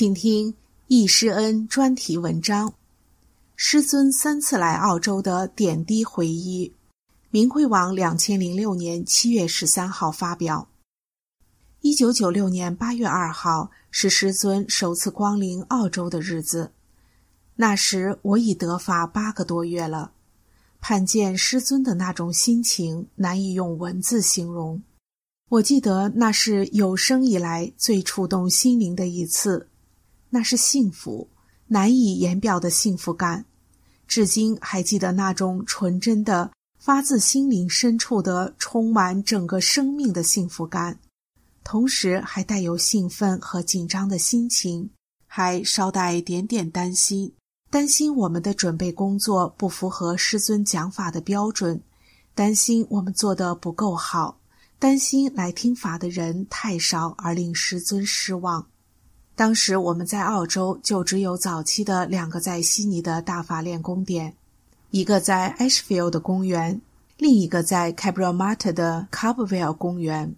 请听易师恩专题文章：师尊三次来澳洲的点滴回忆。明慧网两千零六年七月十三号发表。一九九六年八月二号是师尊首次光临澳洲的日子，那时我已得法八个多月了。盼见师尊的那种心情难以用文字形容。我记得那是有生以来最触动心灵的一次。那是幸福，难以言表的幸福感，至今还记得那种纯真的、发自心灵深处的、充满整个生命的幸福感，同时还带有兴奋和紧张的心情，还稍带点点担心，担心我们的准备工作不符合师尊讲法的标准，担心我们做的不够好，担心来听法的人太少而令师尊失望。当时我们在澳洲就只有早期的两个在悉尼的大法练功点，一个在 Ashfield 的公园，另一个在 c a b r a m a t a 的 c a b r w e l l 公园。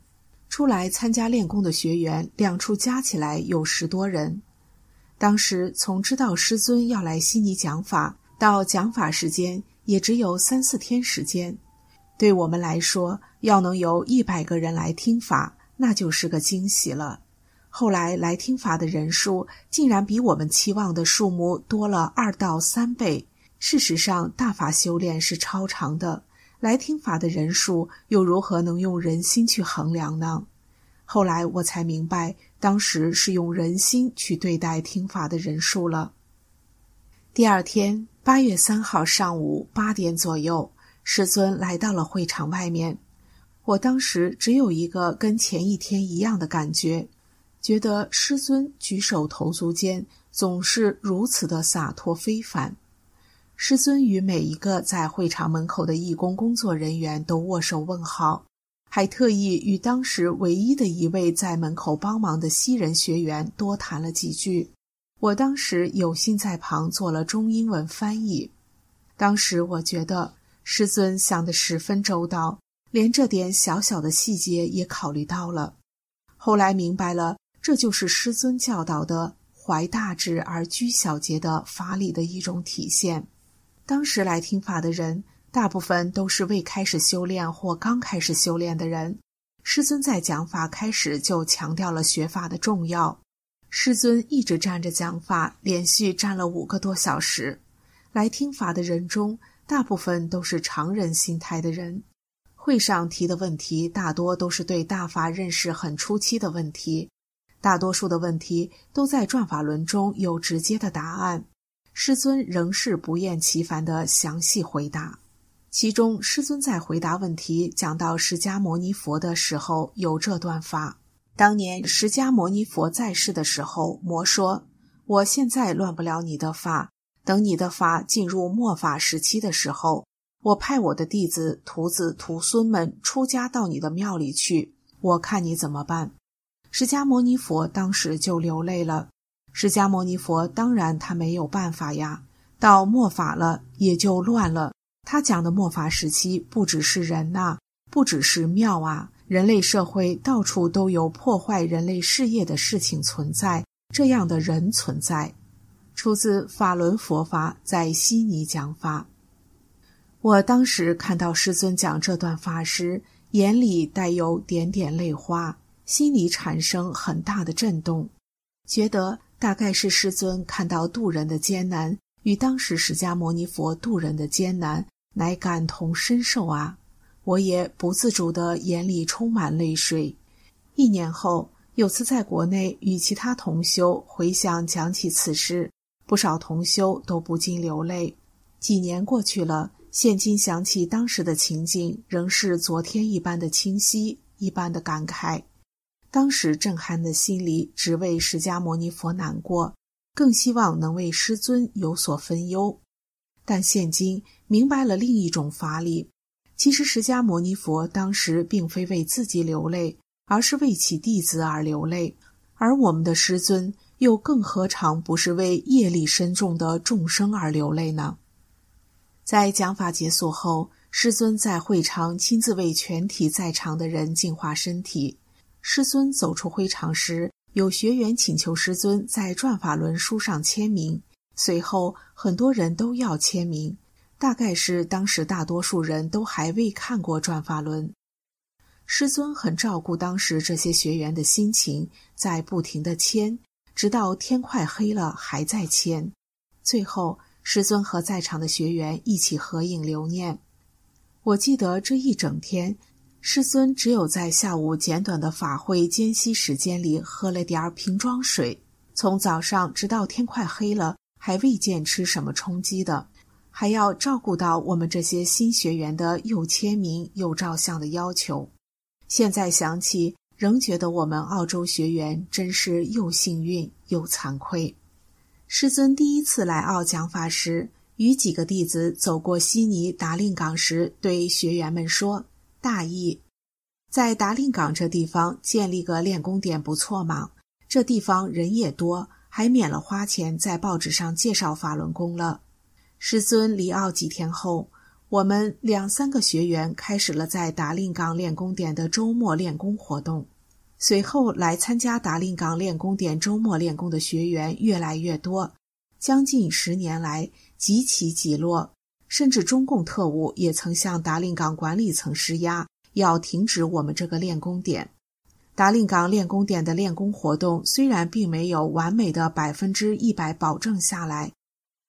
出来参加练功的学员，两处加起来有十多人。当时从知道师尊要来悉尼讲法到讲法时间，也只有三四天时间。对我们来说，要能有一百个人来听法，那就是个惊喜了。后来来听法的人数竟然比我们期望的数目多了二到三倍。事实上，大法修炼是超长的，来听法的人数又如何能用人心去衡量呢？后来我才明白，当时是用人心去对待听法的人数了。第二天，八月三号上午八点左右，师尊来到了会场外面。我当时只有一个跟前一天一样的感觉。觉得师尊举手投足间总是如此的洒脱非凡。师尊与每一个在会场门口的义工工作人员都握手问好，还特意与当时唯一的一位在门口帮忙的西人学员多谈了几句。我当时有幸在旁做了中英文翻译。当时我觉得师尊想得十分周到，连这点小小的细节也考虑到了。后来明白了。这就是师尊教导的怀大志而居小节的法理的一种体现。当时来听法的人，大部分都是未开始修炼或刚开始修炼的人。师尊在讲法开始就强调了学法的重要。师尊一直站着讲法，连续站了五个多小时。来听法的人中，大部分都是常人心态的人。会上提的问题大多都是对大法认识很初期的问题。大多数的问题都在转法轮中有直接的答案，师尊仍是不厌其烦的详细回答。其中，师尊在回答问题讲到释迦牟尼佛的时候，有这段话：当年释迦牟尼佛在世的时候，魔说：“我现在乱不了你的法，等你的法进入末法时期的时候，我派我的弟子、徒子、徒孙们出家到你的庙里去，我看你怎么办。”释迦牟尼佛当时就流泪了。释迦牟尼佛当然他没有办法呀，到末法了也就乱了。他讲的末法时期不只是人呐，不只是庙啊，人类社会到处都有破坏人类事业的事情存在，这样的人存在。出自法轮佛法在悉尼讲法。我当时看到师尊讲这段法时，眼里带有点点泪花。心里产生很大的震动，觉得大概是师尊看到渡人的艰难与当时释迦牟尼佛渡人的艰难，乃感同身受啊！我也不自主的眼里充满泪水。一年后，有次在国内与其他同修回想讲起此事，不少同修都不禁流泪。几年过去了，现今想起当时的情景，仍是昨天一般的清晰，一般的感慨。当时震撼的心里，只为释迦牟尼佛难过，更希望能为师尊有所分忧。但现今明白了另一种法理，其实释迦牟尼佛当时并非为自己流泪，而是为其弟子而流泪。而我们的师尊又更何尝不是为业力深重的众生而流泪呢？在讲法结束后，师尊在会场亲自为全体在场的人净化身体。师尊走出会场时，有学员请求师尊在转法轮书上签名。随后，很多人都要签名，大概是当时大多数人都还未看过转法轮。师尊很照顾当时这些学员的心情，在不停的签，直到天快黑了还在签。最后。师尊和在场的学员一起合影留念。我记得这一整天，师尊只有在下午简短的法会间隙时间里喝了点儿瓶装水，从早上直到天快黑了，还未见吃什么充饥的，还要照顾到我们这些新学员的又签名又照相的要求。现在想起，仍觉得我们澳洲学员真是又幸运又惭愧。师尊第一次来澳讲法时，与几个弟子走过悉尼达令港时，对学员们说：“大意，在达令港这地方建立个练功点不错嘛。这地方人也多，还免了花钱在报纸上介绍法轮功了。”师尊离澳几天后，我们两三个学员开始了在达令港练功点的周末练功活动。随后来参加达令港练功点周末练功的学员越来越多，将近十年来极起极落，甚至中共特务也曾向达令港管理层施压，要停止我们这个练功点。达令港练功点的练功活动虽然并没有完美的百分之一百保证下来，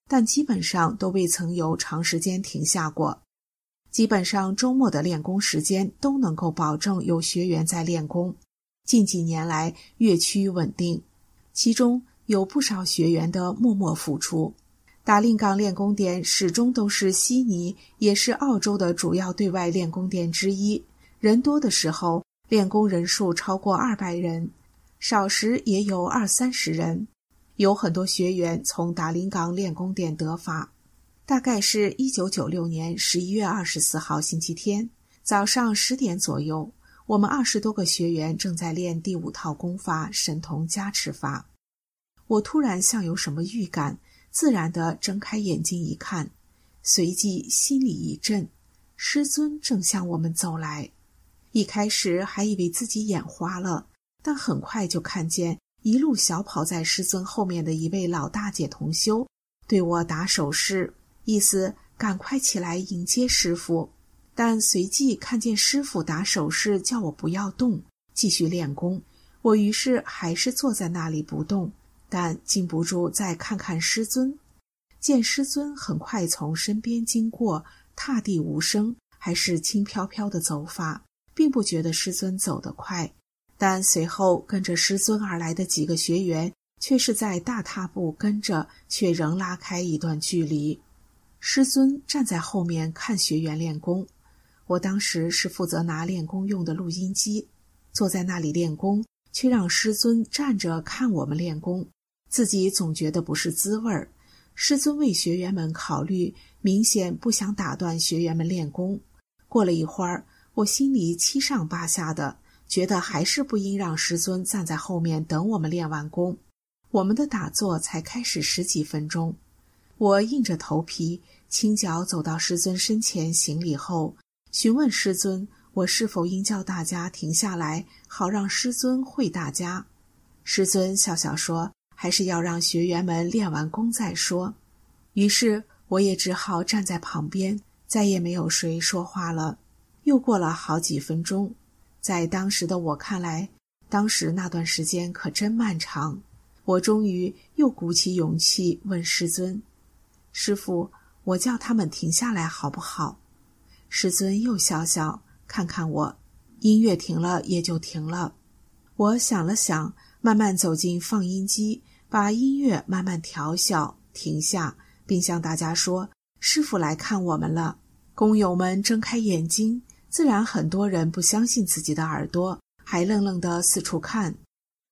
但基本上都未曾有长时间停下过。基本上周末的练功时间都能够保证有学员在练功。近几年来越趋稳定，其中有不少学员的默默付出。达令港练功点始终都是悉尼，也是澳洲的主要对外练功点之一。人多的时候，练功人数超过二百人；少时也有二三十人。有很多学员从达令港练功点得法。大概是一九九六年十一月二十四号星期天早上十点左右。我们二十多个学员正在练第五套功法神童加持法。我突然像有什么预感，自然地睁开眼睛一看，随即心里一震，师尊正向我们走来。一开始还以为自己眼花了，但很快就看见一路小跑在师尊后面的一位老大姐同修，对我打手势，意思赶快起来迎接师傅。但随即看见师傅打手势，叫我不要动，继续练功。我于是还是坐在那里不动，但禁不住再看看师尊。见师尊很快从身边经过，踏地无声，还是轻飘飘的走法，并不觉得师尊走得快。但随后跟着师尊而来的几个学员，却是在大踏步跟着，却仍拉开一段距离。师尊站在后面看学员练功。我当时是负责拿练功用的录音机，坐在那里练功，却让师尊站着看我们练功，自己总觉得不是滋味儿。师尊为学员们考虑，明显不想打断学员们练功。过了一会儿，我心里七上八下的，觉得还是不应让师尊站在后面等我们练完功。我们的打坐才开始十几分钟，我硬着头皮，轻脚走到师尊身前行礼后。询问师尊，我是否应叫大家停下来，好让师尊会大家？师尊笑笑说：“还是要让学员们练完功再说。”于是我也只好站在旁边，再也没有谁说话了。又过了好几分钟，在当时的我看来，当时那段时间可真漫长。我终于又鼓起勇气问师尊：“师傅，我叫他们停下来好不好？”师尊又笑笑，看看我，音乐停了也就停了。我想了想，慢慢走进放音机，把音乐慢慢调小，停下，并向大家说：“师傅来看我们了。”工友们睁开眼睛，自然很多人不相信自己的耳朵，还愣愣地四处看。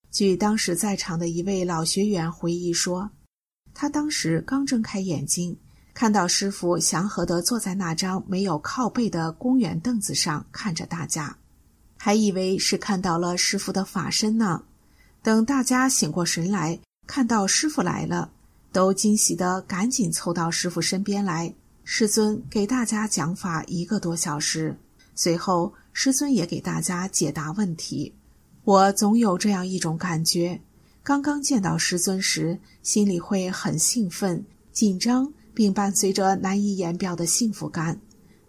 据当时在场的一位老学员回忆说，他当时刚睁开眼睛，看到师傅祥和地坐在那张没有靠背的公园凳子上看着大家，还以为是看到了师傅的法身呢。等大家醒过神来，看到师傅来了，都惊喜的赶紧凑到师傅身边来。师尊给大家讲法一个多小时，随后师尊也给大家解答问题。我总有这样一种感觉：刚刚见到师尊时，心里会很兴奋、紧张，并伴随着难以言表的幸福感；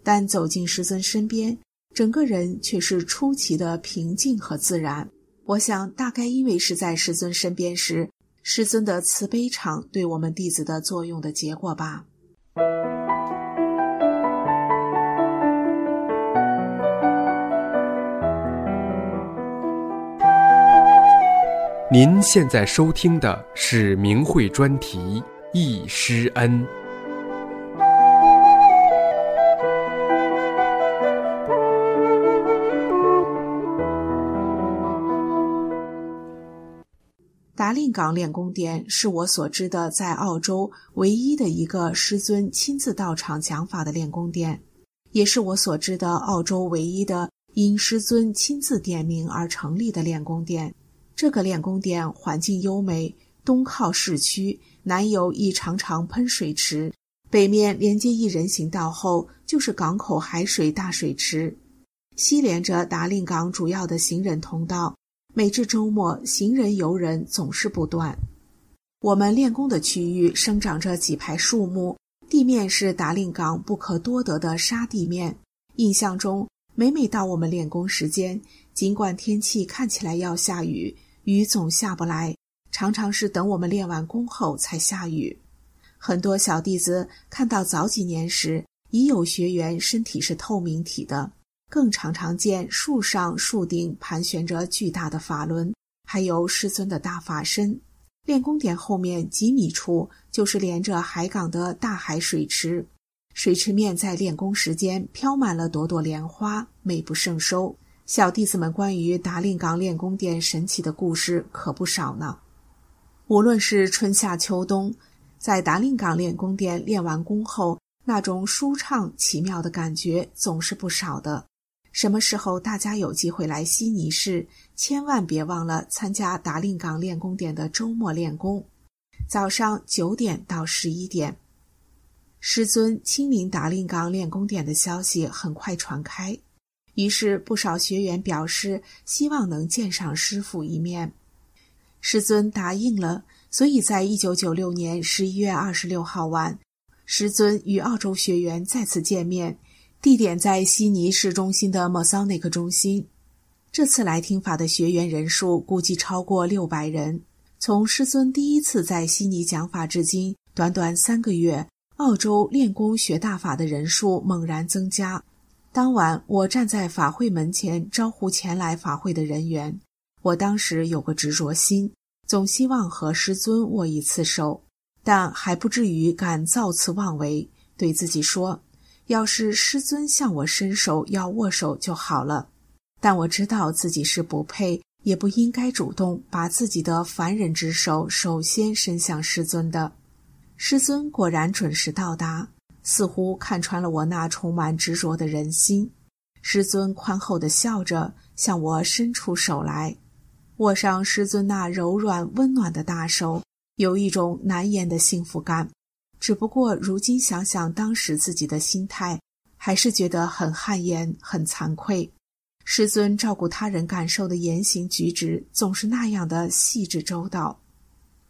但走进师尊身边，整个人却是出奇的平静和自然。我想，大概因为是在师尊身边时，师尊的慈悲场对我们弟子的作用的结果吧。您现在收听的是明慧专题《易师恩》。达令港练功殿是我所知的在澳洲唯一的一个师尊亲自到场讲法的练功殿，也是我所知的澳洲唯一的因师尊亲自点名而成立的练功殿。这个练功殿环境优美，东靠市区，南有一长长喷水池，北面连接一人行道后就是港口海水大水池，西连着达令港主要的行人通道。每至周末，行人游人总是不断。我们练功的区域生长着几排树木，地面是达令港不可多得的沙地面。印象中，每每到我们练功时间，尽管天气看起来要下雨，雨总下不来，常常是等我们练完功后才下雨。很多小弟子看到早几年时，已有学员身体是透明体的，更常常见树上树顶盘旋着巨大的法轮，还有师尊的大法身。练功点后面几米处就是连着海港的大海水池。水池面在练功时间飘满了朵朵莲花，美不胜收。小弟子们关于达令港练功殿神奇的故事可不少呢。无论是春夏秋冬，在达令港练功殿练完功后，那种舒畅奇妙的感觉总是不少的。什么时候大家有机会来悉尼市，千万别忘了参加达令港练功点的周末练功，早上九点到十一点。师尊亲临达令港练功点的消息很快传开，于是不少学员表示希望能见上师傅一面。师尊答应了，所以在一九九六年十一月二十六号晚，师尊与澳洲学员再次见面，地点在悉尼市中心的 Masonic 中心。这次来听法的学员人数估计超过六百人。从师尊第一次在悉尼讲法至今，短短三个月。澳洲练功学大法的人数猛然增加。当晚，我站在法会门前招呼前来法会的人员。我当时有个执着心，总希望和师尊握一次手，但还不至于敢造次妄为。对自己说，要是师尊向我伸手要握手就好了。但我知道自己是不配，也不应该主动把自己的凡人之手首先伸向师尊的。师尊果然准时到达，似乎看穿了我那充满执着的人心。师尊宽厚的笑着，向我伸出手来，握上师尊那柔软温暖的大手，有一种难言的幸福感。只不过如今想想当时自己的心态，还是觉得很汗颜、很惭愧。师尊照顾他人感受的言行举止，总是那样的细致周到。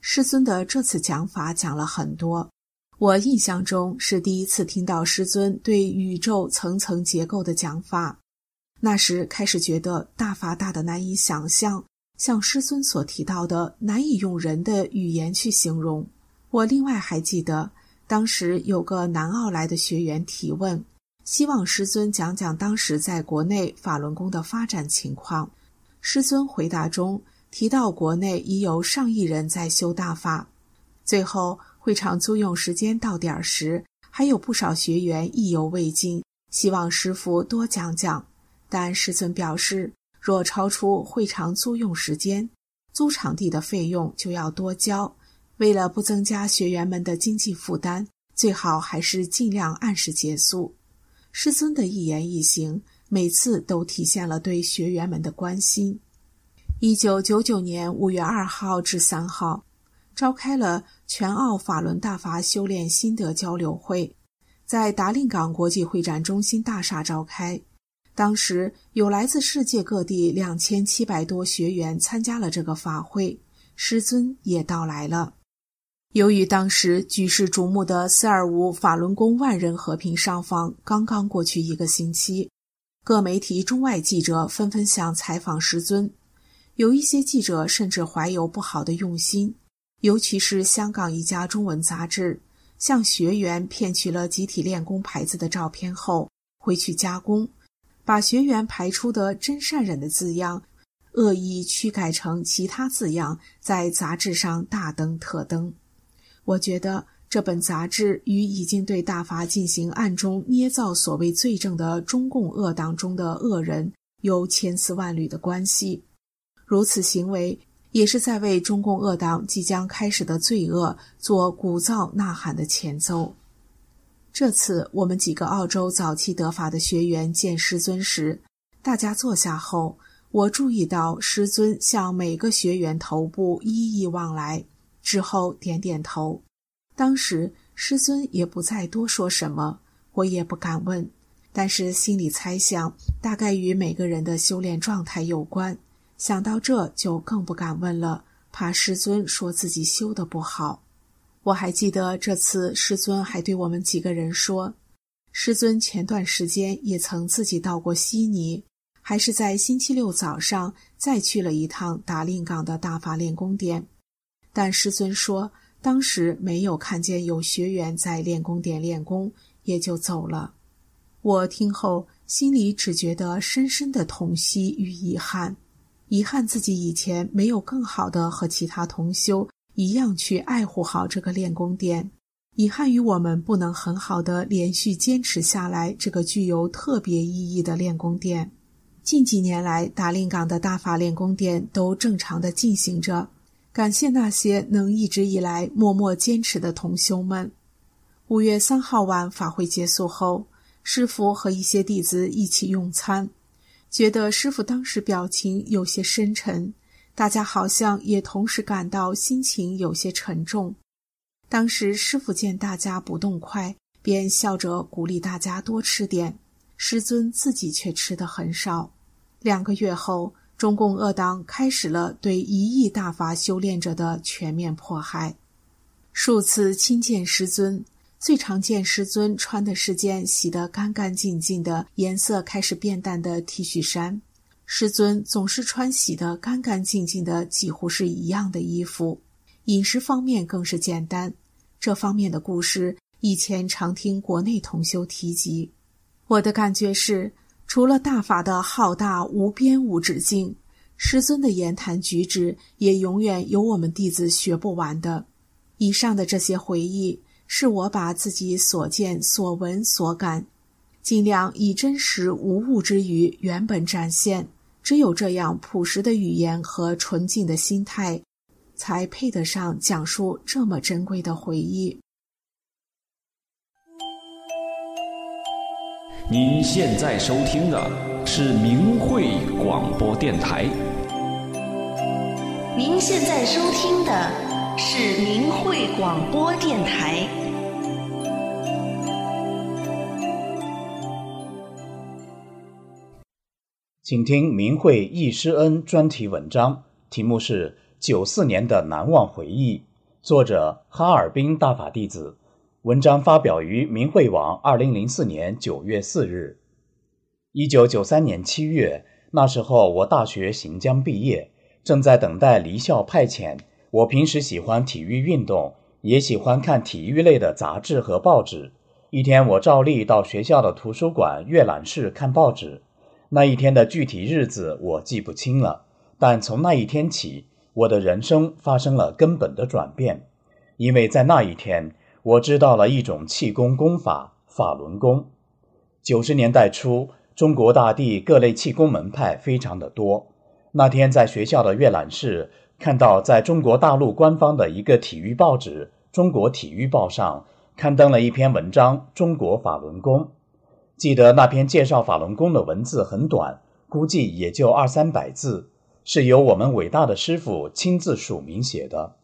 师尊的这次讲法讲了很多，我印象中是第一次听到师尊对宇宙层层结构的讲法。那时开始觉得大法大的难以想象，像师尊所提到的，难以用人的语言去形容。我另外还记得，当时有个南澳来的学员提问，希望师尊讲讲当时在国内法轮功的发展情况。师尊回答中。提到国内已有上亿人在修大法，最后会场租用时间到点时，还有不少学员意犹未尽，希望师傅多讲讲。但师尊表示，若超出会场租用时间，租场地的费用就要多交。为了不增加学员们的经济负担，最好还是尽量按时结束。师尊的一言一行，每次都体现了对学员们的关心。一九九九年五月二号至三号，召开了全澳法轮大法修炼心得交流会，在达令港国际会展中心大厦召开。当时有来自世界各地两千七百多学员参加了这个法会，师尊也到来了。由于当时举世瞩目的四二五法轮功万人和平上访刚刚过去一个星期，各媒体中外记者纷纷想采访师尊。有一些记者甚至怀有不好的用心，尤其是香港一家中文杂志，向学员骗取了集体练功牌子的照片后，回去加工，把学员排出的“真善忍”的字样，恶意驱改成其他字样，在杂志上大登特登。我觉得这本杂志与已经对大法进行暗中捏造所谓罪证的中共恶党中的恶人有千丝万缕的关系。如此行为，也是在为中共恶党即将开始的罪恶做鼓噪呐喊的前奏。这次我们几个澳洲早期得法的学员见师尊时，大家坐下后，我注意到师尊向每个学员头部一一望来，之后点点头。当时师尊也不再多说什么，我也不敢问，但是心里猜想，大概与每个人的修炼状态有关。想到这就更不敢问了，怕师尊说自己修的不好。我还记得这次师尊还对我们几个人说，师尊前段时间也曾自己到过悉尼，还是在星期六早上再去了一趟达令港的大法练功点。但师尊说当时没有看见有学员在练功点练功，也就走了。我听后心里只觉得深深的痛惜与遗憾。遗憾自己以前没有更好的和其他同修一样去爱护好这个练功点，遗憾于我们不能很好的连续坚持下来这个具有特别意义的练功点。近几年来，达令港的大法练功殿都正常的进行着，感谢那些能一直以来默默坚持的同修们。五月三号晚法会结束后，师傅和一些弟子一起用餐。觉得师傅当时表情有些深沉，大家好像也同时感到心情有些沉重。当时师傅见大家不动筷，便笑着鼓励大家多吃点。师尊自己却吃的很少。两个月后，中共恶党开始了对一亿大法修炼者的全面迫害，数次亲见师尊。最常见师尊穿的是件洗得干干净净的、颜色开始变淡的 T 恤衫。师尊总是穿洗得干干净净的，几乎是一样的衣服。饮食方面更是简单。这方面的故事以前常听国内同修提及。我的感觉是，除了大法的浩大无边无止境，师尊的言谈举止也永远有我们弟子学不完的。以上的这些回忆。是我把自己所见所闻所感，尽量以真实无误之语原本展现。只有这样朴实的语言和纯净的心态，才配得上讲述这么珍贵的回忆。您现在收听的是明慧广播电台。您现在收听的。是明慧广播电台。请听明慧易师恩专题文章，题目是《九四年的难忘回忆》，作者哈尔滨大法弟子。文章发表于明慧网，二零零四年九月四日。一九九三年七月，那时候我大学行将毕业，正在等待离校派遣。我平时喜欢体育运动，也喜欢看体育类的杂志和报纸。一天，我照例到学校的图书馆阅览室看报纸。那一天的具体日子我记不清了，但从那一天起，我的人生发生了根本的转变。因为在那一天，我知道了一种气功功法——法轮功。九十年代初，中国大地各类气功门派非常的多。那天在学校的阅览室，看到在中国大陆官方的一个体育报纸《中国体育报》上刊登了一篇文章《中国法轮功》。记得那篇介绍法轮功的文字很短，估计也就二三百字，是由我们伟大的师傅亲自署名写的。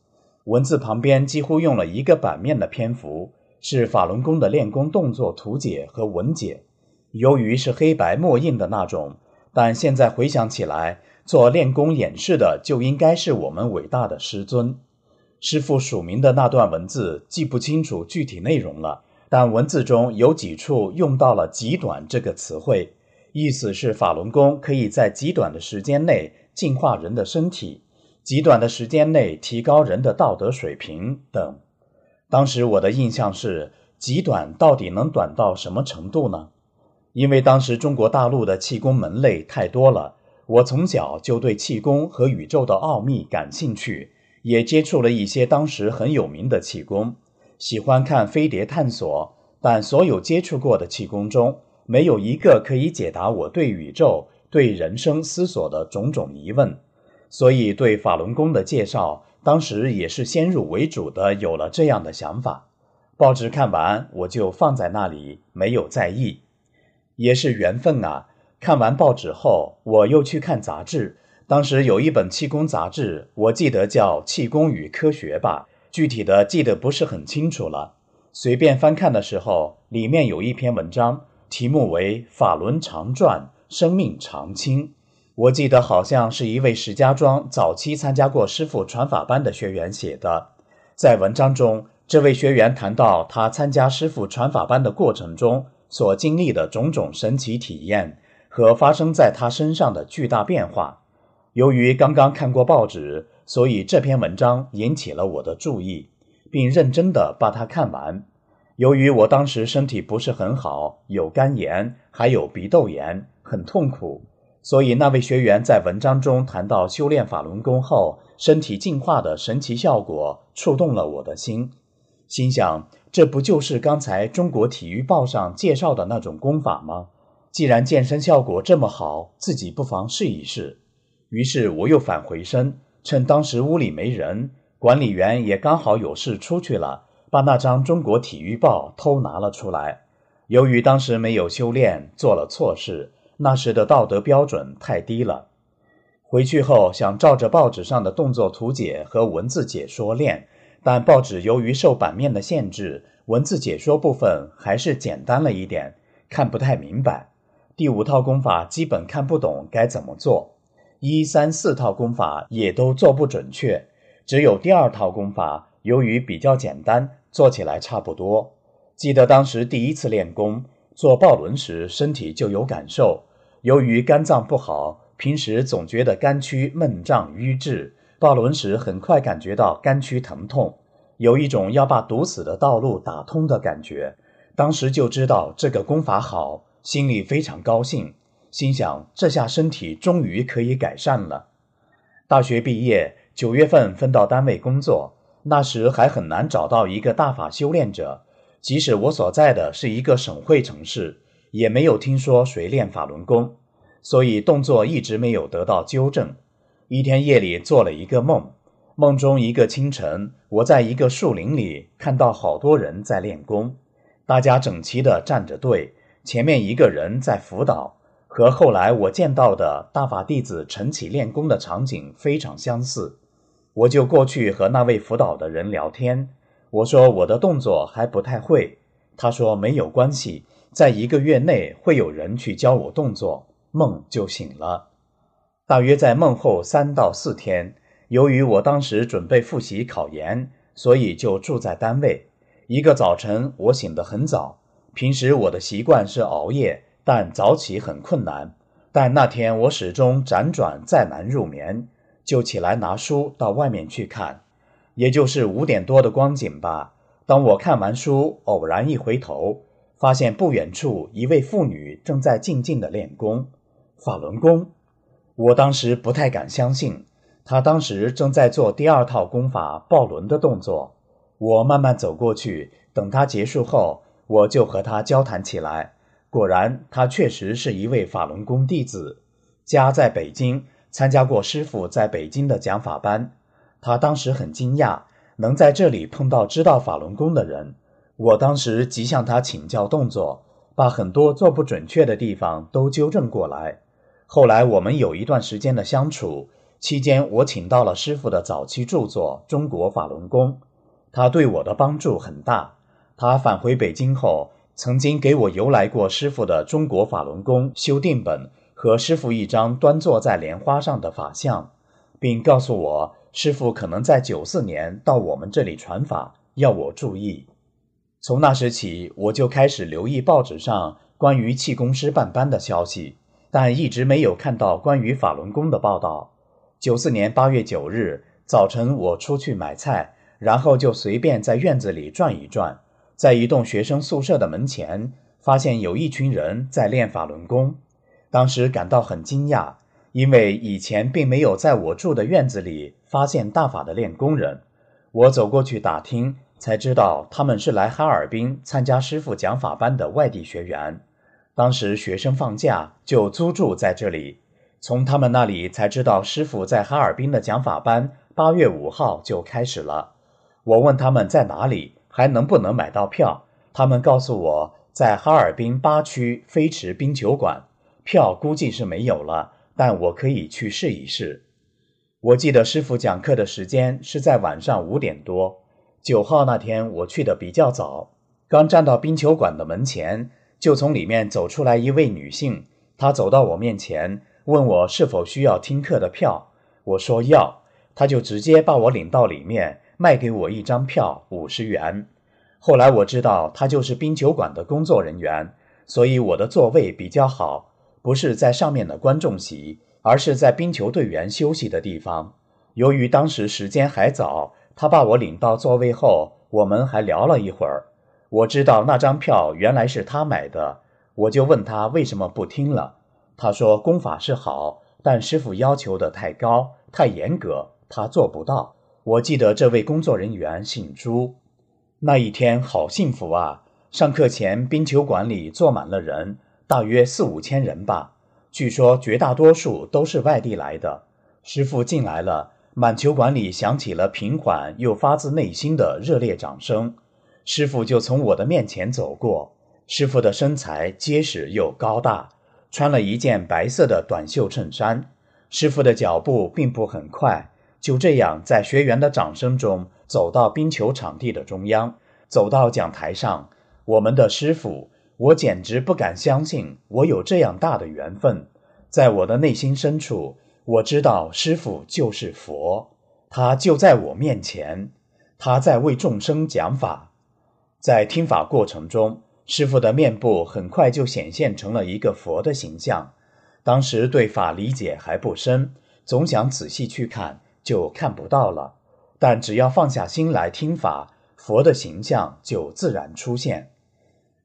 文字旁边几乎用了一个版面的篇幅，是法轮功的练功动作图解和文解。由于是黑白墨印的那种，但现在回想起来，做练功演示的就应该是我们伟大的师尊。师傅署名的那段文字记不清楚具体内容了，但文字中有几处用到了“极短”这个词汇，意思是法轮功可以在极短的时间内净化人的身体。极短的时间内提高人的道德水平等。当时我的印象是，极短到底能短到什么程度呢？因为当时中国大陆的气功门类太多了，我从小就对气功和宇宙的奥秘感兴趣，也接触了一些当时很有名的气功，喜欢看飞碟探索。但所有接触过的气功中，没有一个可以解答我对宇宙、对人生思索的种种疑问。所以，对法轮功的介绍，当时也是先入为主的有了这样的想法。报纸看完，我就放在那里，没有在意。也是缘分啊！看完报纸后，我又去看杂志。当时有一本气功杂志，我记得叫《气功与科学》吧，具体的记得不是很清楚了。随便翻看的时候，里面有一篇文章，题目为《法轮常转，生命常青》。我记得好像是一位石家庄早期参加过师傅传法班的学员写的。在文章中，这位学员谈到他参加师傅传法班的过程中所经历的种种神奇体验和发生在他身上的巨大变化。由于刚刚看过报纸，所以这篇文章引起了我的注意，并认真地把它看完。由于我当时身体不是很好，有肝炎，还有鼻窦炎，很痛苦。所以，那位学员在文章中谈到修炼法轮功后身体进化的神奇效果，触动了我的心。心想，这不就是刚才《中国体育报》上介绍的那种功法吗？既然健身效果这么好，自己不妨试一试。于是，我又返回身，趁当时屋里没人，管理员也刚好有事出去了，把那张《中国体育报》偷拿了出来。由于当时没有修炼，做了错事。那时的道德标准太低了。回去后想照着报纸上的动作图解和文字解说练，但报纸由于受版面的限制，文字解说部分还是简单了一点，看不太明白。第五套功法基本看不懂该怎么做，一三四套功法也都做不准确，只有第二套功法由于比较简单，做起来差不多。记得当时第一次练功做抱轮时，身体就有感受。由于肝脏不好，平时总觉得肝区闷胀瘀滞，抱轮时很快感觉到肝区疼痛，有一种要把堵死的道路打通的感觉。当时就知道这个功法好，心里非常高兴，心想这下身体终于可以改善了。大学毕业，九月份分到单位工作，那时还很难找到一个大法修炼者，即使我所在的是一个省会城市。也没有听说谁练法轮功，所以动作一直没有得到纠正。一天夜里做了一个梦，梦中一个清晨，我在一个树林里看到好多人在练功，大家整齐地站着队，前面一个人在辅导，和后来我见到的大法弟子晨起练功的场景非常相似。我就过去和那位辅导的人聊天，我说我的动作还不太会，他说没有关系。在一个月内会有人去教我动作，梦就醒了。大约在梦后三到四天，由于我当时准备复习考研，所以就住在单位。一个早晨，我醒得很早。平时我的习惯是熬夜，但早起很困难。但那天我始终辗转再难入眠，就起来拿书到外面去看，也就是五点多的光景吧。当我看完书，偶然一回头。发现不远处一位妇女正在静静的练功，法轮功。我当时不太敢相信，她当时正在做第二套功法抱轮的动作。我慢慢走过去，等她结束后，我就和她交谈起来。果然，他确实是一位法轮功弟子，家在北京，参加过师傅在北京的讲法班。他当时很惊讶，能在这里碰到知道法轮功的人。我当时即向他请教动作，把很多做不准确的地方都纠正过来。后来我们有一段时间的相处，期间我请到了师傅的早期著作《中国法轮功》，他对我的帮助很大。他返回北京后。曾经给我邮来过师傅的《中国法轮功修订本》和师傅一张端坐在莲花上的法像，并告诉我师傅可能在九四年到我们这里传法，要我注意。从那时起，我就开始留意报纸上关于气功师办班的消息，但一直没有看到关于法轮功的报道。九四年八月九日早晨，我出去买菜，然后就随便在院子里转一转。在一栋学生宿舍的门前，发现有一群人在练法轮功，当时感到很惊讶，因为以前并没有在我住的院子里发现大法的练功人。我走过去打听，才知道他们是来哈尔滨参加师傅讲法班的外地学员。当时学生放假就租住在这里，从他们那里才知道师傅在哈尔滨的讲法班八月五号就开始了。我问他们在哪里。还能不能买到票？他们告诉我在哈尔滨八区飞驰冰球馆，票估计是没有了，但我可以去试一试。我记得师傅讲课的时间是在晚上五点多。九号那天我去的比较早，刚站到冰球馆的门前，就从里面走出来一位女性。她走到我面前，问我是否需要听课的票。我说要，她就直接把我领到里面。卖给我一张票五十元，后来我知道她就是冰球馆的工作人员，所以我的座位比较好，不是在上面的观众席，而是在冰球队员休息的地方。由于当时时间还早，他把我领到座位后，我们还聊了一会儿。我知道那张票原来是他买的，我就问他为什么不听了。他说功法是好，但师傅要求的太高太严格，他做不到。我记得这位工作人员姓朱，那一天好幸福啊！上课前，冰球馆里坐满了人，大约四五千人吧。据说绝大多数都是外地来的。师傅进来了，满球馆里响起了平缓又发自内心的热烈掌声。师傅就从我的面前走过。师傅的身材结实又高大，穿了一件白色的短袖衬衫。师傅的脚步并不很快。就这样，在学员的掌声中走到冰球场地的中央，走到讲台上。我们的师傅，我简直不敢相信，我有这样大的缘分。在我的内心深处，我知道师傅就是佛，他就在我面前，他在为众生讲法。在听法过程中，师傅的面部很快就显现成了一个佛的形象。当时对法理解还不深，总想仔细去看。就看不到了，但只要放下心来听法，佛的形象就自然出现。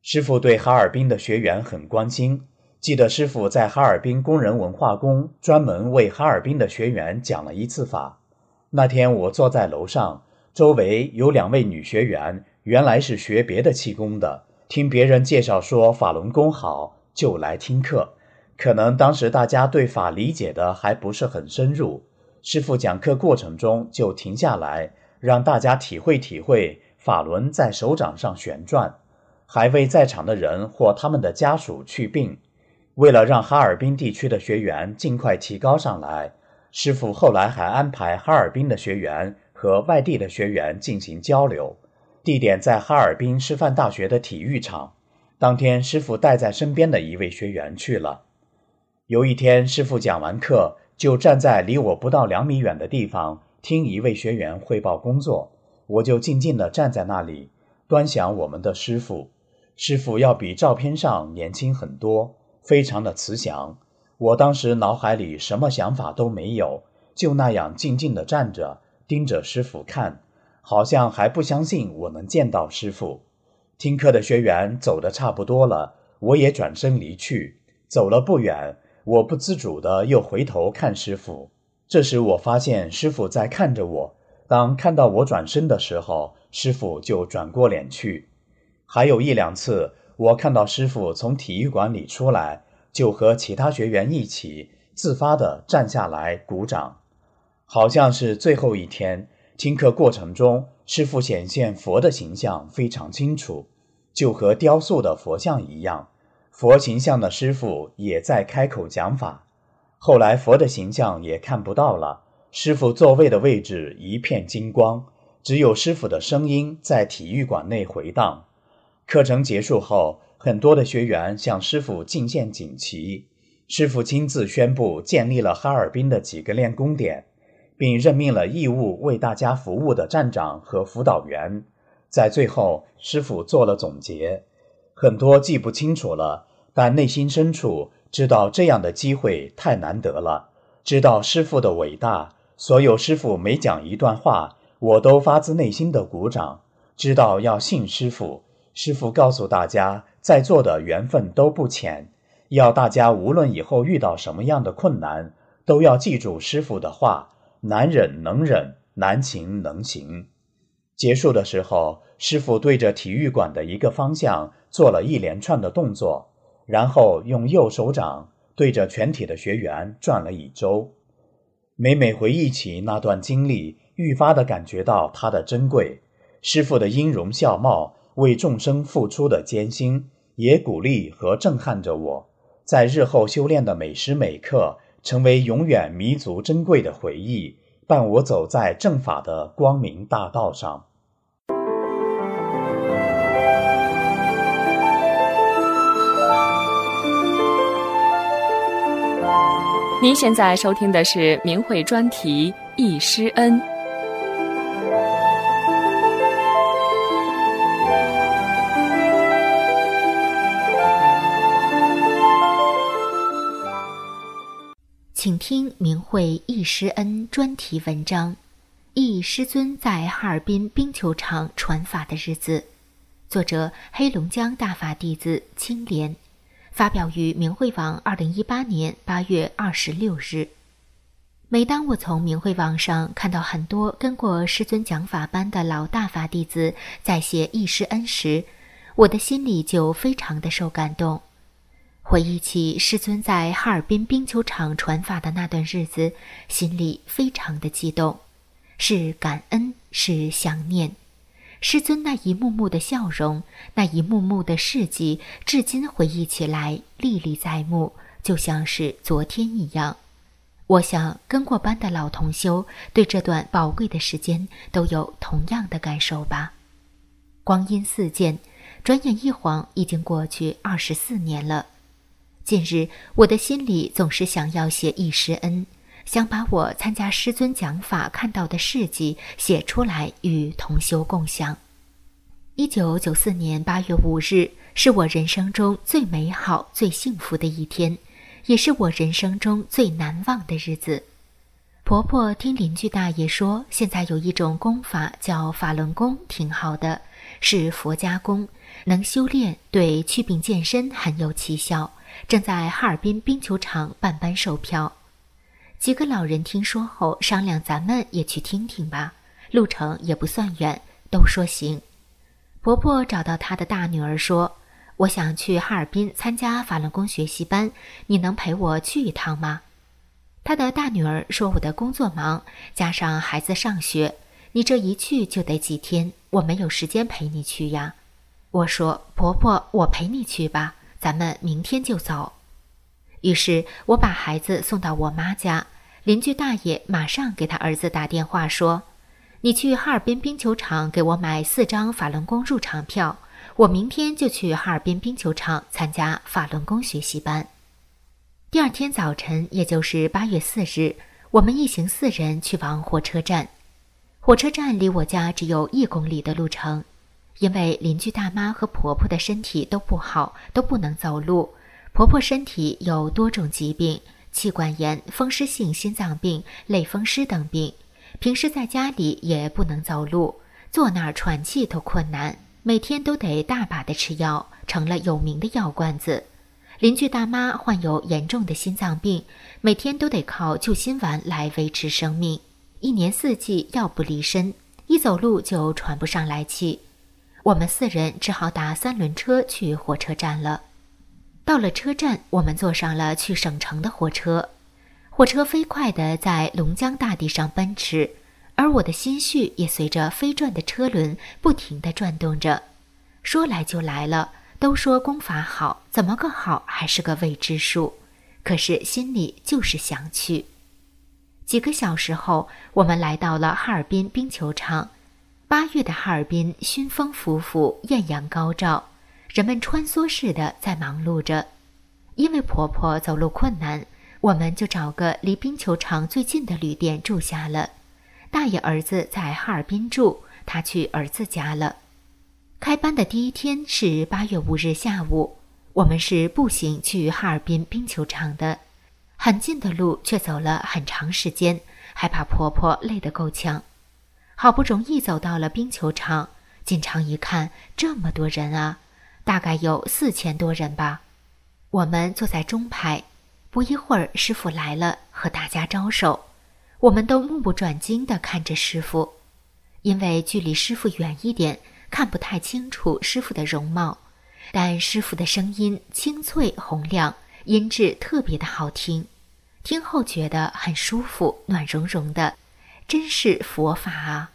师傅对哈尔滨的学员很关心，记得师傅在哈尔滨工人文化宫专门为哈尔滨的学员讲了一次法。那天我坐在楼上，周围有两位女学员，原来是学别的气功的，听别人介绍说法轮功好，就来听课。可能当时大家对法理解的还不是很深入。师傅讲课过程中就停下来，让大家体会体会法轮在手掌上旋转，还为在场的人或他们的家属去病。为了让哈尔滨地区的学员尽快提高上来，师傅后来还安排哈尔滨的学员和外地的学员进行交流，地点在哈尔滨师范大学的体育场。当天，师傅带在身边的一位学员去了。有一天，师傅讲完课。就站在离我不到两米远的地方听一位学员汇报工作，我就静静地站在那里端详我们的师傅。师傅要比照片上年轻很多，非常的慈祥。我当时脑海里什么想法都没有，就那样静静的站着，盯着师傅看，好像还不相信我能见到师傅。听课的学员走的差不多了，我也转身离去，走了不远。我不自主的又回头看师傅，这时我发现师傅在看着我。当看到我转身的时候，师傅就转过脸去。还有一两次，我看到师傅从体育馆里出来，就和其他学员一起自发地站下来鼓掌。好像是最后一天听课过程中，师傅显现佛的形象非常清楚，就和雕塑的佛像一样。佛形象的师傅也在开口讲法。后来佛的形象也看不到了，师傅座位的位置一片金光，只有师傅的声音在体育馆内回荡。课程结束后，很多的学员向师傅敬献锦旗，师傅亲自宣布建立了哈尔滨的几个练功点。并任命了义务为大家服务的站长和辅导员。在最后，师傅做了总结，很多记不清楚了，但内心深处知道这样的机会太难得了，知道师傅的伟大。所有师傅每讲一段话，我都发自内心的鼓掌。知道要信师傅，师傅告诉大家，在座的缘分都不浅，要大家无论以后遇到什么样的困难，都要记住师傅的话。难忍能忍，难行能行。结束的时候，师傅对着体育馆的一个方向做了一连串的动作，然后用右手掌对着全体的学员转了一周。每每回忆起那段经历，愈发的感觉到它的珍贵。师傅的音容笑貌，为众生付出的艰辛，也鼓励和震撼着我，在日后修炼的每时每刻。成为永远弥足珍贵的回忆，伴我走在正法的光明大道上。您现在收听的是明慧专题《一师恩》。请听明慧忆师恩专题文章，《忆师尊在哈尔滨冰球场传法的日子》，作者黑龙江大法弟子青莲，发表于明慧网，二零一八年八月二十六日。每当我从明慧网上看到很多跟过师尊讲法班的老大法弟子在写忆师恩时，我的心里就非常的受感动。回忆起师尊在哈尔滨冰球场传法的那段日子，心里非常的激动，是感恩，是想念。师尊那一幕幕的笑容，那一幕幕的事迹，至今回忆起来历历在目，就像是昨天一样。我想跟过班的老同修对这段宝贵的时间都有同样的感受吧。光阴似箭，转眼一晃已经过去二十四年了。近日，我的心里总是想要写一师恩，想把我参加师尊讲法看到的事迹写出来与同修共享。一九九四年八月五日是我人生中最美好、最幸福的一天，也是我人生中最难忘的日子。婆婆听邻居大爷说，现在有一种功法叫法轮功，挺好的，是佛家功，能修炼，对祛病健身很有奇效。正在哈尔滨冰球场办班售票，几个老人听说后商量，咱们也去听听吧，路程也不算远，都说行。婆婆找到她的大女儿说：“我想去哈尔滨参加法轮功学习班，你能陪我去一趟吗？”她的大女儿说：“我的工作忙，加上孩子上学，你这一去就得几天，我没有时间陪你去呀。”我说：“婆婆，我陪你去吧。”咱们明天就走。于是我把孩子送到我妈家，邻居大爷马上给他儿子打电话说：“你去哈尔滨冰球场给我买四张法轮功入场票，我明天就去哈尔滨冰球场参加法轮功学习班。”第二天早晨，也就是八月四日，我们一行四人去往火车站。火车站离我家只有一公里的路程。因为邻居大妈和婆婆的身体都不好，都不能走路。婆婆身体有多种疾病，气管炎、风湿性心脏病、类风湿等病，平时在家里也不能走路，坐那儿喘气都困难，每天都得大把的吃药，成了有名的药罐子。邻居大妈患有严重的心脏病，每天都得靠救心丸来维持生命，一年四季药不离身，一走路就喘不上来气。我们四人只好打三轮车去火车站了。到了车站，我们坐上了去省城的火车。火车飞快地在龙江大地上奔驰，而我的心绪也随着飞转的车轮不停地转动着。说来就来了，都说功法好，怎么个好还是个未知数。可是心里就是想去。几个小时后，我们来到了哈尔滨冰球场。八月的哈尔滨，熏风拂拂，艳阳高照。人们穿梭似的在忙碌着，因为婆婆走路困难，我们就找个离冰球场最近的旅店住下了。大爷儿子在哈尔滨住，他去儿子家了。开班的第一天是八月五日下午，我们是步行去哈尔滨冰球场的，很近的路却走了很长时间，还把婆婆累得够呛。好不容易走到了冰球场，进场一看，这么多人啊！大概有四千多人吧，我们坐在中排。不一会儿，师傅来了，和大家招手。我们都目不转睛地看着师傅，因为距离师傅远一点，看不太清楚师傅的容貌。但师傅的声音清脆洪亮，音质特别的好听，听后觉得很舒服，暖融融的，真是佛法啊！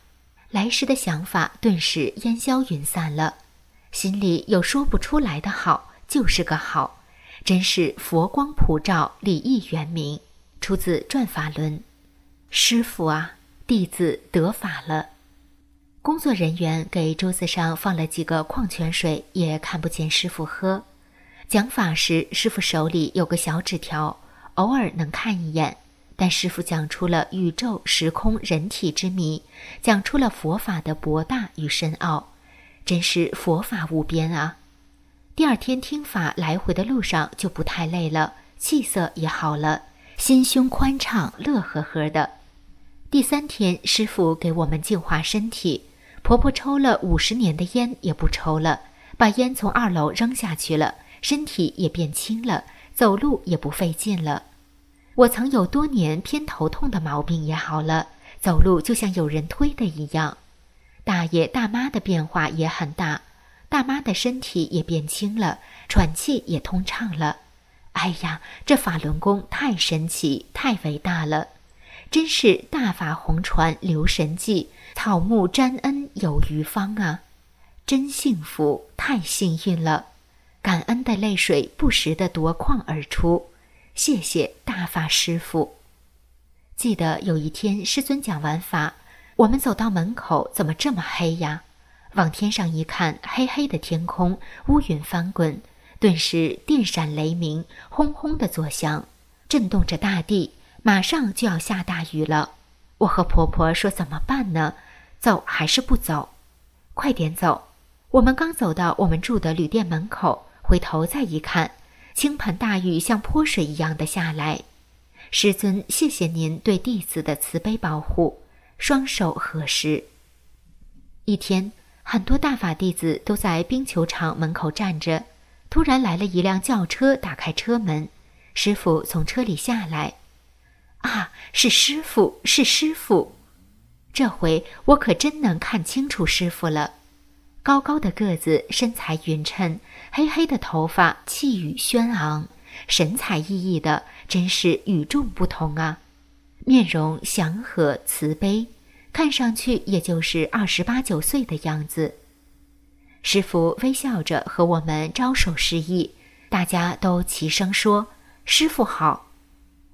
来时的想法顿时烟消云散了。心里有说不出来的好，就是个好，真是佛光普照，礼义圆明。出自《转法轮》，师傅啊，弟子得法了。工作人员给桌子上放了几个矿泉水，也看不见师傅喝。讲法时，师傅手里有个小纸条，偶尔能看一眼。但师傅讲出了宇宙、时空、人体之谜，讲出了佛法的博大与深奥。真是佛法无边啊！第二天听法来回的路上就不太累了，气色也好了，心胸宽敞，乐呵呵的。第三天师傅给我们净化身体，婆婆抽了五十年的烟也不抽了，把烟从二楼扔下去了，身体也变轻了，走路也不费劲了。我曾有多年偏头痛的毛病也好了，走路就像有人推的一样。大爷大妈的变化也很大，大妈的身体也变轻了，喘气也通畅了。哎呀，这法轮功太神奇，太伟大了，真是大法红传留神迹，草木沾恩有余方啊！真幸福，太幸运了，感恩的泪水不时的夺眶而出。谢谢大法师父。记得有一天师尊讲完法。我们走到门口，怎么这么黑呀？往天上一看，黑黑的天空，乌云翻滚，顿时电闪雷鸣，轰轰的作响，震动着大地，马上就要下大雨了。我和婆婆说：“怎么办呢？走还是不走？快点走！”我们刚走到我们住的旅店门口，回头再一看，倾盆大雨像泼水一样的下来。师尊，谢谢您对弟子的慈悲保护。双手合十。一天，很多大法弟子都在冰球场门口站着。突然来了一辆轿车，打开车门，师傅从车里下来。啊，是师傅，是师傅！这回我可真能看清楚师傅了。高高的个子，身材匀称，黑黑的头发，气宇轩昂，神采奕奕的，真是与众不同啊！面容祥和慈悲，看上去也就是二十八九岁的样子。师傅微笑着和我们招手示意，大家都齐声说：“师傅好！”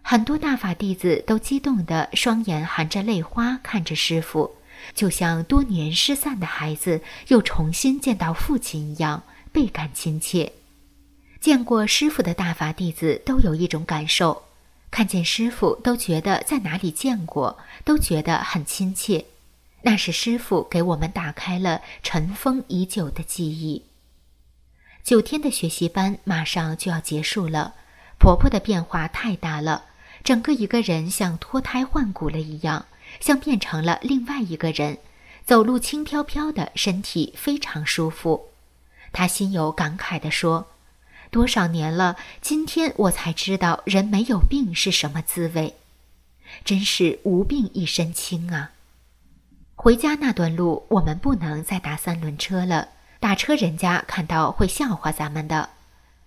很多大法弟子都激动的双眼含着泪花看着师傅，就像多年失散的孩子又重新见到父亲一样，倍感亲切。见过师傅的大法弟子都有一种感受。看见师傅都觉得在哪里见过，都觉得很亲切。那是师傅给我们打开了尘封已久的记忆。九天的学习班马上就要结束了，婆婆的变化太大了，整个一个人像脱胎换骨了一样，像变成了另外一个人，走路轻飘飘的，身体非常舒服。他心有感慨地说。多少年了，今天我才知道人没有病是什么滋味，真是无病一身轻啊！回家那段路我们不能再打三轮车了，打车人家看到会笑话咱们的。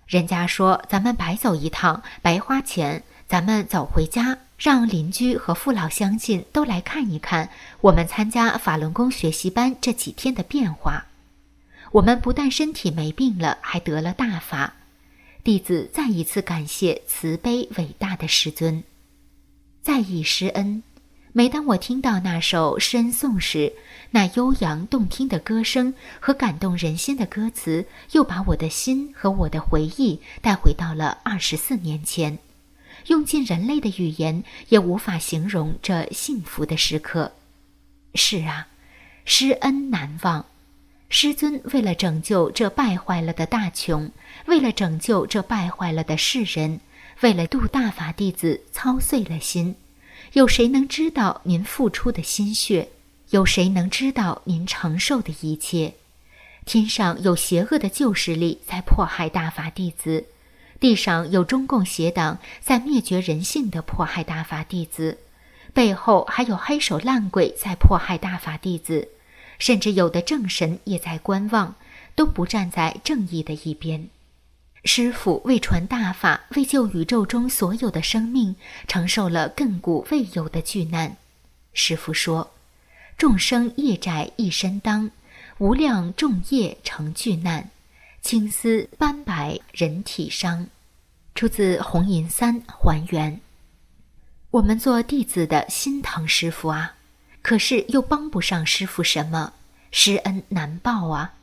人家说咱们白走一趟，白花钱，咱们走回家，让邻居和父老乡亲都来看一看我们参加法轮功学习班这几天的变化。我们不但身体没病了，还得了大法。弟子再一次感谢慈悲伟大的师尊，在意师恩。每当我听到那首诗颂时，那悠扬动听的歌声和感动人心的歌词，又把我的心和我的回忆带回到了二十四年前，用尽人类的语言也无法形容这幸福的时刻。是啊，师恩难忘。师尊为了拯救这败坏了的大穷，为了拯救这败坏了的世人，为了度大法弟子，操碎了心。有谁能知道您付出的心血？有谁能知道您承受的一切？天上有邪恶的旧势力在迫害大法弟子，地上有中共邪党在灭绝人性的迫害大法弟子，背后还有黑手烂鬼在迫害大法弟子。甚至有的正神也在观望，都不站在正义的一边。师傅为传大法，为救宇宙中所有的生命，承受了亘古未有的巨难。师傅说：“众生业债一身当，无量众业成巨难，青丝斑白人体伤。”出自《红银三还原》。我们做弟子的心疼师傅啊。可是又帮不上师傅什么，师恩难报啊！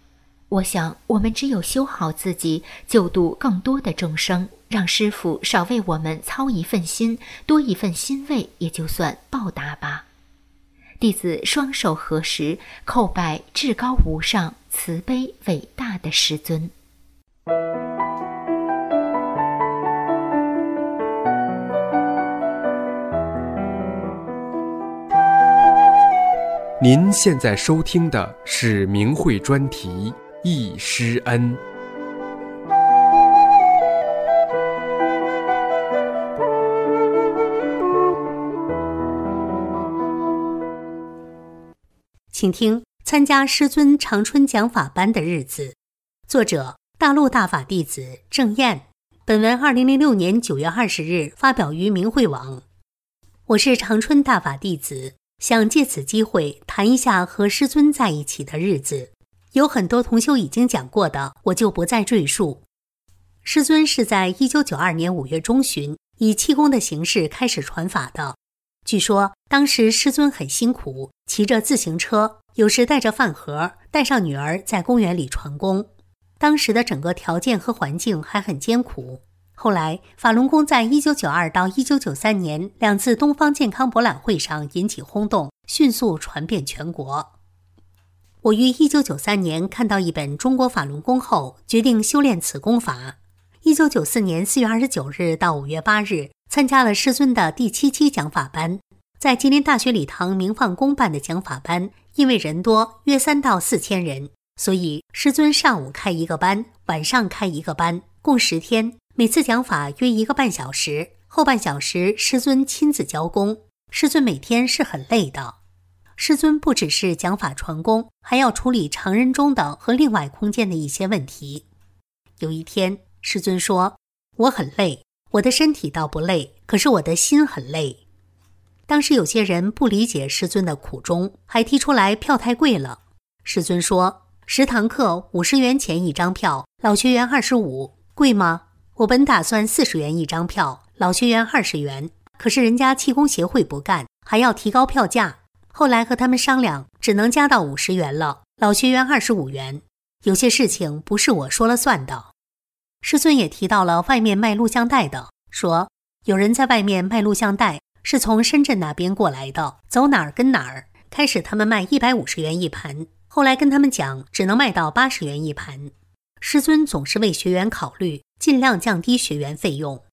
我想，我们只有修好自己，救度更多的众生，让师傅少为我们操一份心，多一份欣慰，也就算报答吧。弟子双手合十，叩拜至高无上、慈悲伟大的师尊。您现在收听的是明慧专题《忆师恩》。请听参加师尊长春讲法班的日子，作者大陆大法弟子郑燕。本文二零零六年九月二十日发表于明慧网。我是长春大法弟子。想借此机会谈一下和师尊在一起的日子，有很多同修已经讲过的，我就不再赘述。师尊是在一九九二年五月中旬以气功的形式开始传法的。据说当时师尊很辛苦，骑着自行车，有时带着饭盒，带上女儿在公园里传功。当时的整个条件和环境还很艰苦。后来，法轮功在一九九二到一九九三年两次东方健康博览会上引起轰动，迅速传遍全国。我于一九九三年看到一本《中国法轮功》后，决定修炼此功法。一九九四年四月二十九日到五月八日，参加了师尊的第七期讲法班，在吉林大学礼堂明放公办的讲法班，因为人多，约三到四千人，所以师尊上午开一个班，晚上开一个班，共十天。每次讲法约一个半小时，后半小时师尊亲自教功。师尊每天是很累的。师尊不只是讲法传功，还要处理常人中的和另外空间的一些问题。有一天，师尊说：“我很累，我的身体倒不累，可是我的心很累。”当时有些人不理解师尊的苦衷，还提出来票太贵了。师尊说：“十堂课五十元钱一张票，老学员二十五，贵吗？”我本打算四十元一张票，老学员二十元，可是人家气功协会不干，还要提高票价。后来和他们商量，只能加到五十元了，老学员二十五元。有些事情不是我说了算的。师尊也提到了外面卖录像带的，说有人在外面卖录像带，是从深圳那边过来的，走哪儿跟哪儿。开始他们卖一百五十元一盘，后来跟他们讲，只能卖到八十元一盘。师尊总是为学员考虑。尽量降低学员费用。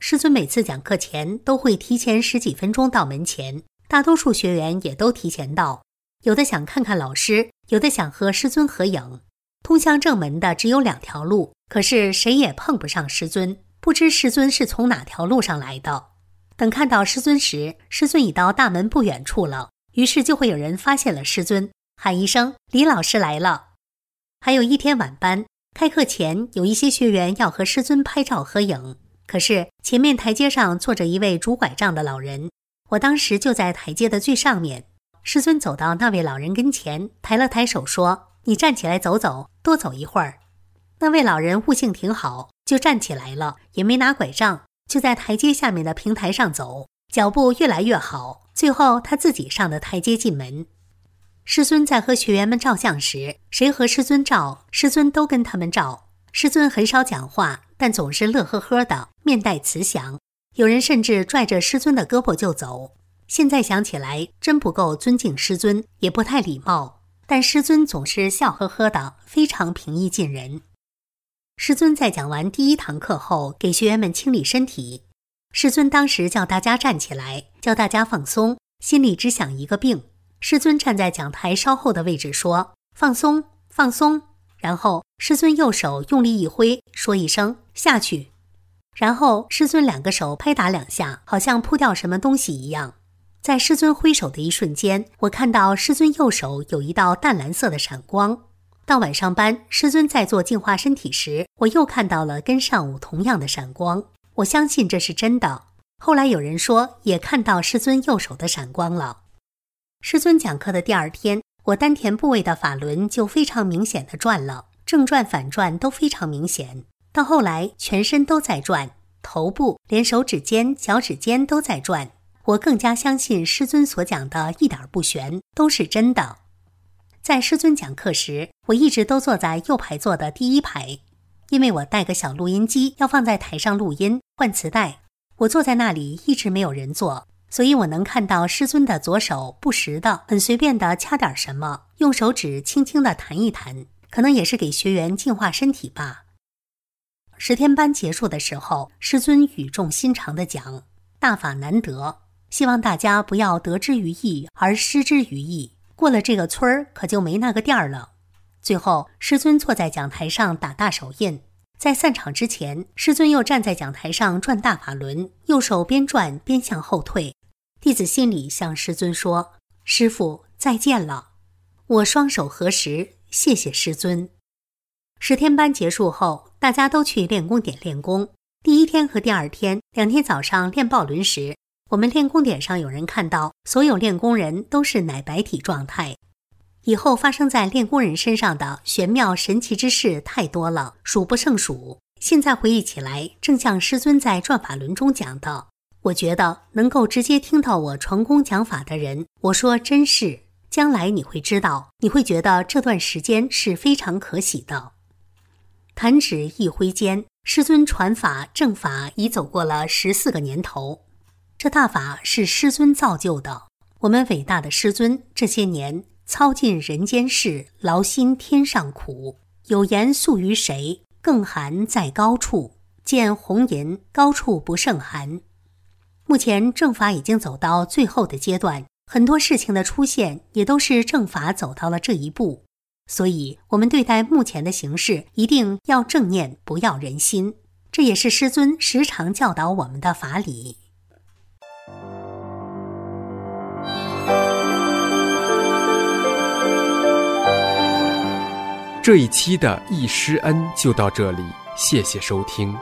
师尊每次讲课前都会提前十几分钟到门前，大多数学员也都提前到。有的想看看老师，有的想和师尊合影。通向正门的只有两条路，可是谁也碰不上师尊，不知师尊是从哪条路上来的。等看到师尊时，师尊已到大门不远处了，于是就会有人发现了师尊，喊一声：“李老师来了。”还有一天晚班，开课前有一些学员要和师尊拍照合影，可是前面台阶上坐着一位拄拐杖的老人，我当时就在台阶的最上面。师尊走到那位老人跟前，抬了抬手说：“你站起来走走，多走一会儿。”那位老人悟性挺好，就站起来了，也没拿拐杖，就在台阶下面的平台上走，脚步越来越好。最后他自己上的台阶进门。师尊在和学员们照相时，谁和师尊照，师尊都跟他们照。师尊很少讲话，但总是乐呵呵的，面带慈祥。有人甚至拽着师尊的胳膊就走。现在想起来，真不够尊敬师尊，也不太礼貌。但师尊总是笑呵呵的，非常平易近人。师尊在讲完第一堂课后，给学员们清理身体。师尊当时叫大家站起来，叫大家放松，心里只想一个病。师尊站在讲台稍后的位置，说：“放松，放松。”然后师尊右手用力一挥，说一声“下去”。然后师尊两个手拍打两下，好像扑掉什么东西一样。在师尊挥手的一瞬间，我看到师尊右手有一道淡蓝色的闪光。到晚上班，师尊在做净化身体时，我又看到了跟上午同样的闪光。我相信这是真的。后来有人说也看到师尊右手的闪光了。师尊讲课的第二天，我丹田部位的法轮就非常明显的转了，正转反转都非常明显。到后来，全身都在转，头部连手指尖、脚趾尖都在转。我更加相信师尊所讲的一点不玄，都是真的。在师尊讲课时，我一直都坐在右排座的第一排，因为我带个小录音机要放在台上录音、换磁带。我坐在那里一直没有人坐。所以我能看到师尊的左手不时的、很随便的掐点什么，用手指轻轻的弹一弹，可能也是给学员净化身体吧。十天班结束的时候，师尊语重心长的讲：“大法难得，希望大家不要得之于意而失之于意。过了这个村儿，可就没那个店儿了。”最后，师尊坐在讲台上打大手印。在散场之前，师尊又站在讲台上转大法轮，右手边转边向后退。弟子心里向师尊说：“师傅再见了。”我双手合十，谢谢师尊。十天班结束后，大家都去练功点练功。第一天和第二天两天早上练抱轮时，我们练功点上有人看到所有练功人都是奶白体状态。以后发生在练功人身上的玄妙神奇之事太多了，数不胜数。现在回忆起来，正像师尊在转法轮中讲的。我觉得能够直接听到我传功讲法的人，我说真是，将来你会知道，你会觉得这段时间是非常可喜的。弹指一挥间，师尊传法正法已走过了十四个年头，这大法是师尊造就的。我们伟大的师尊这些年操尽人间事，劳心天上苦。有言诉于谁？更寒在高处，见红颜高处不胜寒。目前正法已经走到最后的阶段，很多事情的出现也都是正法走到了这一步，所以我们对待目前的形势一定要正念，不要人心。这也是师尊时常教导我们的法理。这一期的易师恩就到这里，谢谢收听。